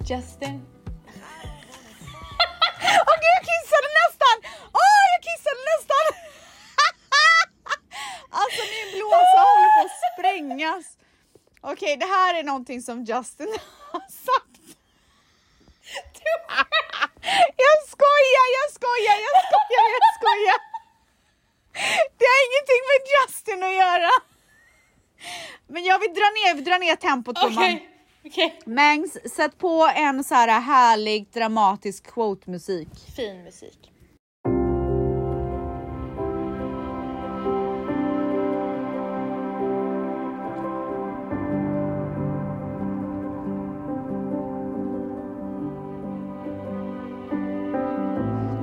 Speaker 2: Justin.
Speaker 1: Åh gud, jag kissade nästan! Åh, jag kissade nästan! alltså min blåsa håller på att sprängas. Okej, det här är någonting som Justin har sagt. jag skojar, jag skojar, jag skojar, jag skojar. Det har ingenting med Justin att göra. Men jag vill dra ner, tempot gumman.
Speaker 2: okej.
Speaker 1: Mangs, sätt på en så här härlig dramatisk quote-musik.
Speaker 2: Fin musik.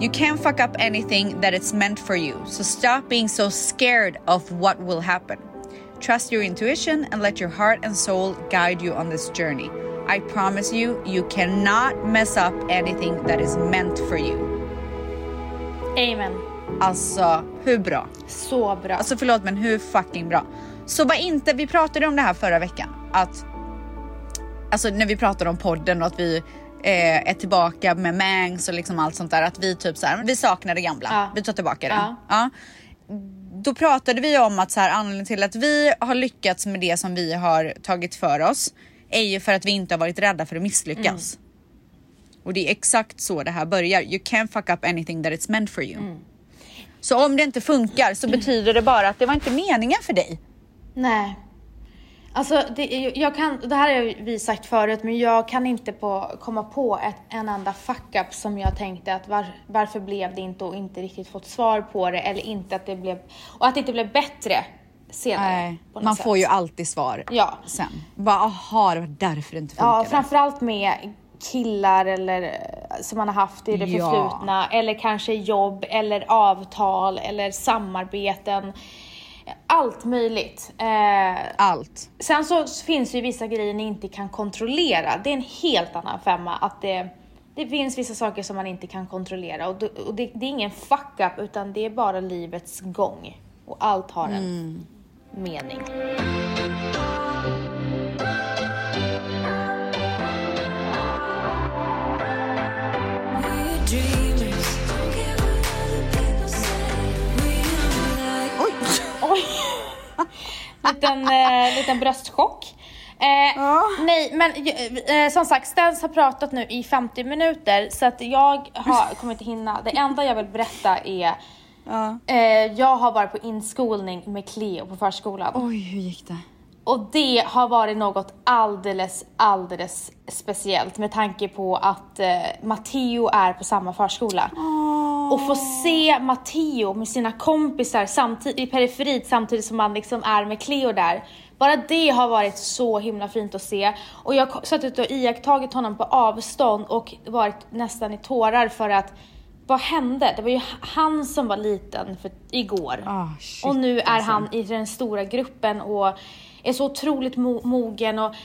Speaker 1: You can't fuck up anything that it's meant for you, so stop being so scared of what will happen. Trust your intuition and let your heart and soul guide you on this journey. I promise you, you cannot mess up anything that is meant for you.
Speaker 2: Amen.
Speaker 1: Alltså, hur bra?
Speaker 2: Så bra.
Speaker 1: Alltså förlåt men hur fucking bra? Så bara inte, vi pratade om det här förra veckan, att alltså när vi pratade om podden och att vi eh, är tillbaka med Mangs och liksom allt sånt där, att vi typ så här, vi saknar det gamla,
Speaker 2: Ja.
Speaker 1: vi tar tillbaka det.
Speaker 2: Ja.
Speaker 1: Ja. Då pratade vi om att så här, anledningen till att vi har lyckats med det som vi har tagit för oss är ju för att vi inte har varit rädda för att misslyckas. Och det är exakt så det här börjar. You can't fuck up anything that it's meant for you. Så om det inte funkar så betyder det bara att det var inte meningen för dig.
Speaker 2: Nej. Alltså, det, jag kan, det här har vi sagt förut, men jag kan inte på, komma på ett, en enda fuck-up som jag tänkte att var, varför blev det inte och inte riktigt fått svar på det eller inte att det blev, och att det inte blev bättre senare.
Speaker 1: Nej, man
Speaker 2: sätt.
Speaker 1: får ju alltid svar
Speaker 2: Ja.
Speaker 1: sen. Bara aha, det var därför det inte funkade.
Speaker 2: Ja, framförallt med killar eller som man har haft i det
Speaker 1: Ja.
Speaker 2: förflutna eller kanske jobb eller avtal eller samarbeten. Allt möjligt. Eh,
Speaker 1: Allt.
Speaker 2: Sen så finns det ju vissa grejer ni inte kan kontrollera. Det är en helt annan femma. Att det, det finns vissa saker som man inte kan kontrollera. Och, då, och det, det är ingen fuck up utan det är bara livets gång. Och allt har en mening. Liten, eh, liten bröstchock. Eh, Nej, men eh, som sagt, Stens har pratat nu i 50 minuter så att jag har, kommer inte hinna. Det enda jag vill berätta är
Speaker 1: Ja.
Speaker 2: eh, jag har varit på inskolning med Cleo på förskolan.
Speaker 1: Oj, hur gick det?
Speaker 2: Och det har varit något alldeles, alldeles speciellt med tanke på att eh, Matteo är på samma förskola. Och få se Matteo med sina kompisar samtidigt, i periferit samtidigt som man liksom är med Cleo där. Bara det har varit så himla fint att se. Och jag har suttit och iakttagit honom på avstånd och varit nästan i tårar för att vad hände? Det var ju han som var liten för, igår.
Speaker 1: Ah, shit,
Speaker 2: och nu är
Speaker 1: alltså.
Speaker 2: han i den stora gruppen och är så otroligt mo- mogen. Och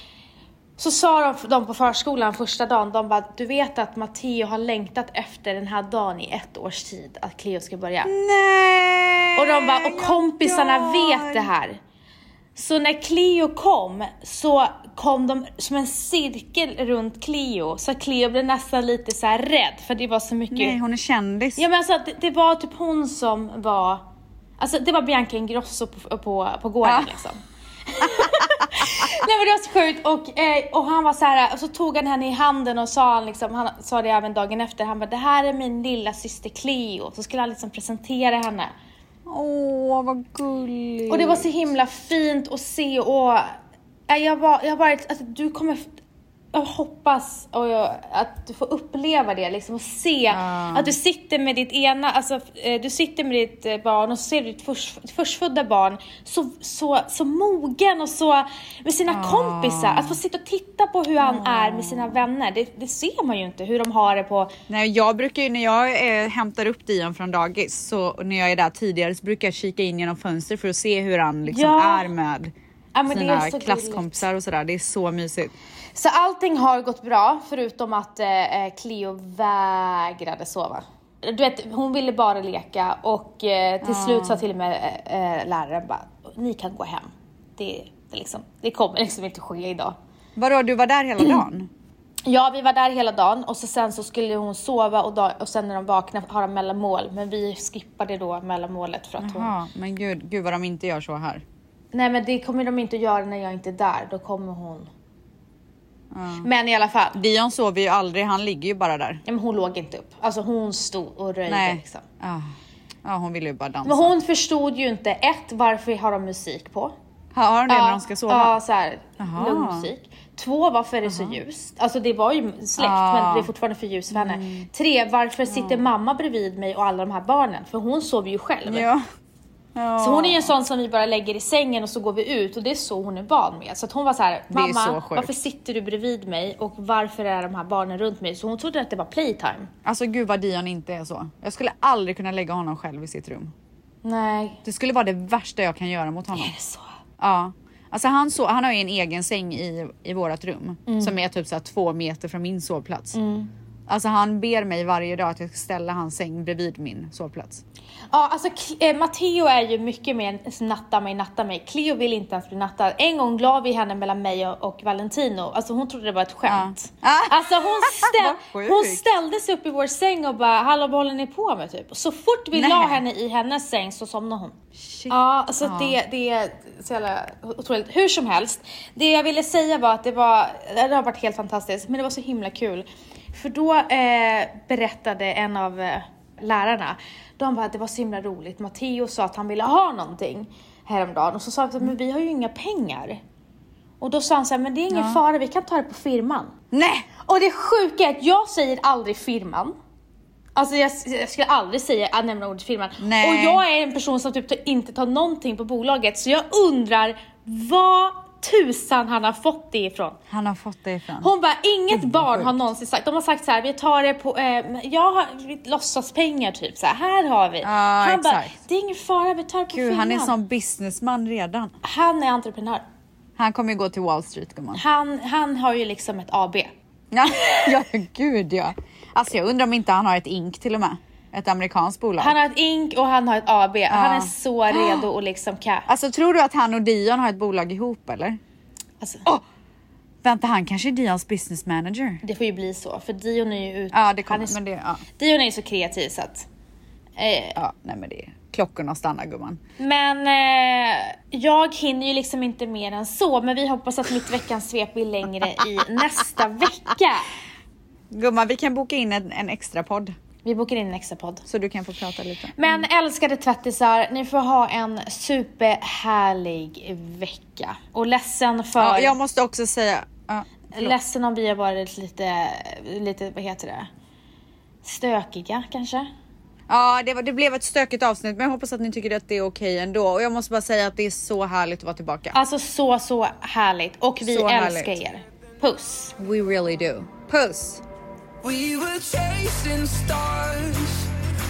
Speaker 2: så sa de, de på förskolan första dagen, de bara, du vet att Matteo har längtat efter den här dagen i ett års tid, att Cleo ska börja.
Speaker 1: Nej!
Speaker 2: Och de bara, och kompisarna
Speaker 1: dör.
Speaker 2: vet det här. Så när Cleo kom så kom de som en cirkel runt Cleo så Cleo blev nästan lite så här rädd för det var så mycket
Speaker 1: Nej, hon är kändis.
Speaker 2: Ja men alltså det, det var typ hon som var, alltså det var Bianca Ingrosso på, på, på gården
Speaker 1: Ja.
Speaker 2: liksom. Nej men det var så sjukt och, eh, och han var så här, och så tog han henne i handen och sa han liksom, han sa det även dagen efter, han bara det här är min lilla syster Cleo, så skulle han liksom presentera henne.
Speaker 1: Åh, vad gulligt.
Speaker 2: Och det var så himla fint att se och eh, jag var, jag var att du kommer, jag hoppas och jag, att du får uppleva det liksom och se att du sitter med ditt ena, alltså eh, du sitter med ditt eh, barn och ser ditt först, förstfödda barn så, så, så mogen och så med sina kompisar. Att få sitta och titta på hur han är med sina vänner, det, det ser man ju inte hur de har det på
Speaker 1: Nej, jag brukar ju när jag eh, hämtar upp Dion från dagis så när jag är där tidigare så brukar jag kika in genom fönster för att se hur han liksom
Speaker 2: Ja.
Speaker 1: är med
Speaker 2: Ja,
Speaker 1: sina klasskompisar och sådär. Det är så mysigt.
Speaker 2: Så allting har gått bra förutom att eh, eh, Cleo vägrade sova. Du vet, hon ville bara leka och eh, till slut sa till och med eh, eh, läraren bara, ni kan gå hem. Det, det, liksom, det kommer liksom inte ske idag.
Speaker 1: Vadå, du var där hela dagen?
Speaker 2: Ja, vi var där hela dagen och så sen så skulle hon sova och, dag, och sen när de vaknade ha de mellanmål. Men vi skippade då mellanmålet för att hon...
Speaker 1: Jaha, men gud, gud vad de inte gör så här.
Speaker 2: Nej men det kommer de inte att göra när jag inte är där, då kommer hon. Men i alla fall,
Speaker 1: Dion sover ju aldrig, han ligger ju bara där.
Speaker 2: ja, men hon låg inte upp. Alltså hon stod och röjde
Speaker 1: Nej.
Speaker 2: liksom.
Speaker 1: Ja, ja hon ville ju bara dansa.
Speaker 2: Men hon förstod ju inte, ett, varför har de musik på?
Speaker 1: Har hon det när de ska sova?
Speaker 2: Ja, så här,
Speaker 1: Jaha.
Speaker 2: lugn musik. Två, varför är det så ljust? Alltså det var ju släckt
Speaker 1: Ah.
Speaker 2: men det är fortfarande för ljus för henne.
Speaker 1: Mm.
Speaker 2: Tre, varför sitter mamma bredvid mig och alla de här barnen? För hon sover ju själv.
Speaker 1: Ja. Ja.
Speaker 2: Så hon är ju en sån som vi bara lägger i sängen och så går vi ut och det är så hon är van med. Så att hon var så här,
Speaker 1: är
Speaker 2: mamma
Speaker 1: så
Speaker 2: varför sitter du bredvid mig och varför är de här barnen runt mig? Så hon trodde att det var playtime.
Speaker 1: Alltså gud vad Dion inte är så. Jag skulle aldrig kunna lägga honom själv i sitt rum.
Speaker 2: Nej.
Speaker 1: Det skulle vara det värsta jag kan göra mot honom.
Speaker 2: Är det så?
Speaker 1: Ja. Alltså han, so- han har ju en egen säng i, i vårat rum
Speaker 2: Mm.
Speaker 1: som är typ så två meter från min sovplats. Alltså han ber mig varje dag att jag ska ställa hans säng bredvid min sovplats.
Speaker 2: Ja, alltså eh, Matteo är ju mycket mer natta mig, natta mig. Cleo vill inte ens bli nattad. En gång la vi henne mellan mig och, och Valentino. Alltså hon trodde det var ett skämt.
Speaker 1: Ja.
Speaker 2: Alltså hon, ställ, hon ställde sig upp i vår säng och bara “Hallå vad håller ni på med?” typ. Så fort vi
Speaker 1: Nej.
Speaker 2: la henne i hennes säng så somnade hon.
Speaker 1: Shit.
Speaker 2: Ja, alltså Det, det är så jävla otroligt. Hur som helst, det jag ville säga var att det var, det har varit helt fantastiskt, men det var så himla kul. För då eh, berättade en av eh, lärarna, de bara att det var så himla roligt. Matteo sa att han ville ha någonting häromdagen och så sa vi men vi har ju inga pengar. Och då sa han så här, men det är ingen fara, vi kan ta det på firman.
Speaker 1: Nej!
Speaker 2: Och det sjuka är att jag säger aldrig firman. Alltså jag, jag skulle aldrig säga, äh, nämna ordet firman.
Speaker 1: Nej.
Speaker 2: Och jag är en person som typ inte tar någonting på bolaget så jag undrar vad tusan han har fått det ifrån.
Speaker 1: Han har fått det ifrån.
Speaker 2: Hon bara, inget barn
Speaker 1: sjukt.
Speaker 2: har någonsin sagt, de har sagt så här, vi tar det på, eh, jag har låtsaspengar typ så här, här har vi. han bara, det är ingen fara, vi tar det på
Speaker 1: Gud, han är som businessman redan.
Speaker 2: han är entreprenör.
Speaker 1: Han kommer ju gå till Wall Street gumman.
Speaker 2: Han, han har ju liksom ett AB.
Speaker 1: Ja, gud ja. Alltså jag undrar om inte han har ett ink till och med. Ett amerikanskt bolag.
Speaker 2: Han har ett INK och han har ett AB. Han är så redo och liksom ka-
Speaker 1: Alltså tror du att han och Dion har ett bolag ihop eller?
Speaker 2: alltså,
Speaker 1: Vänta, han kanske är Dions business manager?
Speaker 2: Det får ju bli så, för Dion är ju ut...
Speaker 1: Ja, det
Speaker 2: han
Speaker 1: kommer,
Speaker 2: är,
Speaker 1: men det, ja.
Speaker 2: Dion är ju så kreativ så att... Eh,
Speaker 1: ja, nej men det, klockorna stannar gumman.
Speaker 2: men eh, jag hinner ju liksom inte mer än så, men vi hoppas att mitt veckans svep blir längre i nästa vecka.
Speaker 1: Gumman, vi kan boka in en, en extra podd
Speaker 2: Vi bokar in en extra podd.
Speaker 1: så du kan få prata lite.
Speaker 2: Men älskade tvättisar, ni får ha en superhärlig vecka. Och ledsen för...
Speaker 1: Ja, jag måste också säga, ja, förlåt.
Speaker 2: ledsen om vi har varit lite, lite, vad heter det? Stökiga kanske?
Speaker 1: ja det, var, det blev ett stökigt avsnitt men jag hoppas att ni tycker att det är okej ändå. Och jag måste bara säga att det är så härligt att vara tillbaka.
Speaker 2: Alltså så, så härligt. Och vi
Speaker 1: Så
Speaker 2: älskar
Speaker 1: härligt.
Speaker 2: er. Puss!
Speaker 1: We really do. Puss!
Speaker 6: We were chasing stars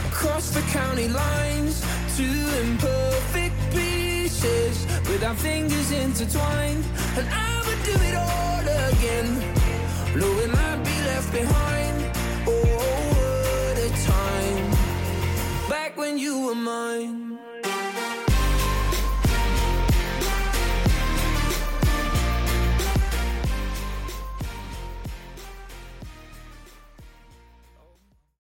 Speaker 6: across the county lines, two imperfect pieces with our fingers intertwined. And I would do it all again, knowing I'd be left behind. Oh, what a time back when you were mine.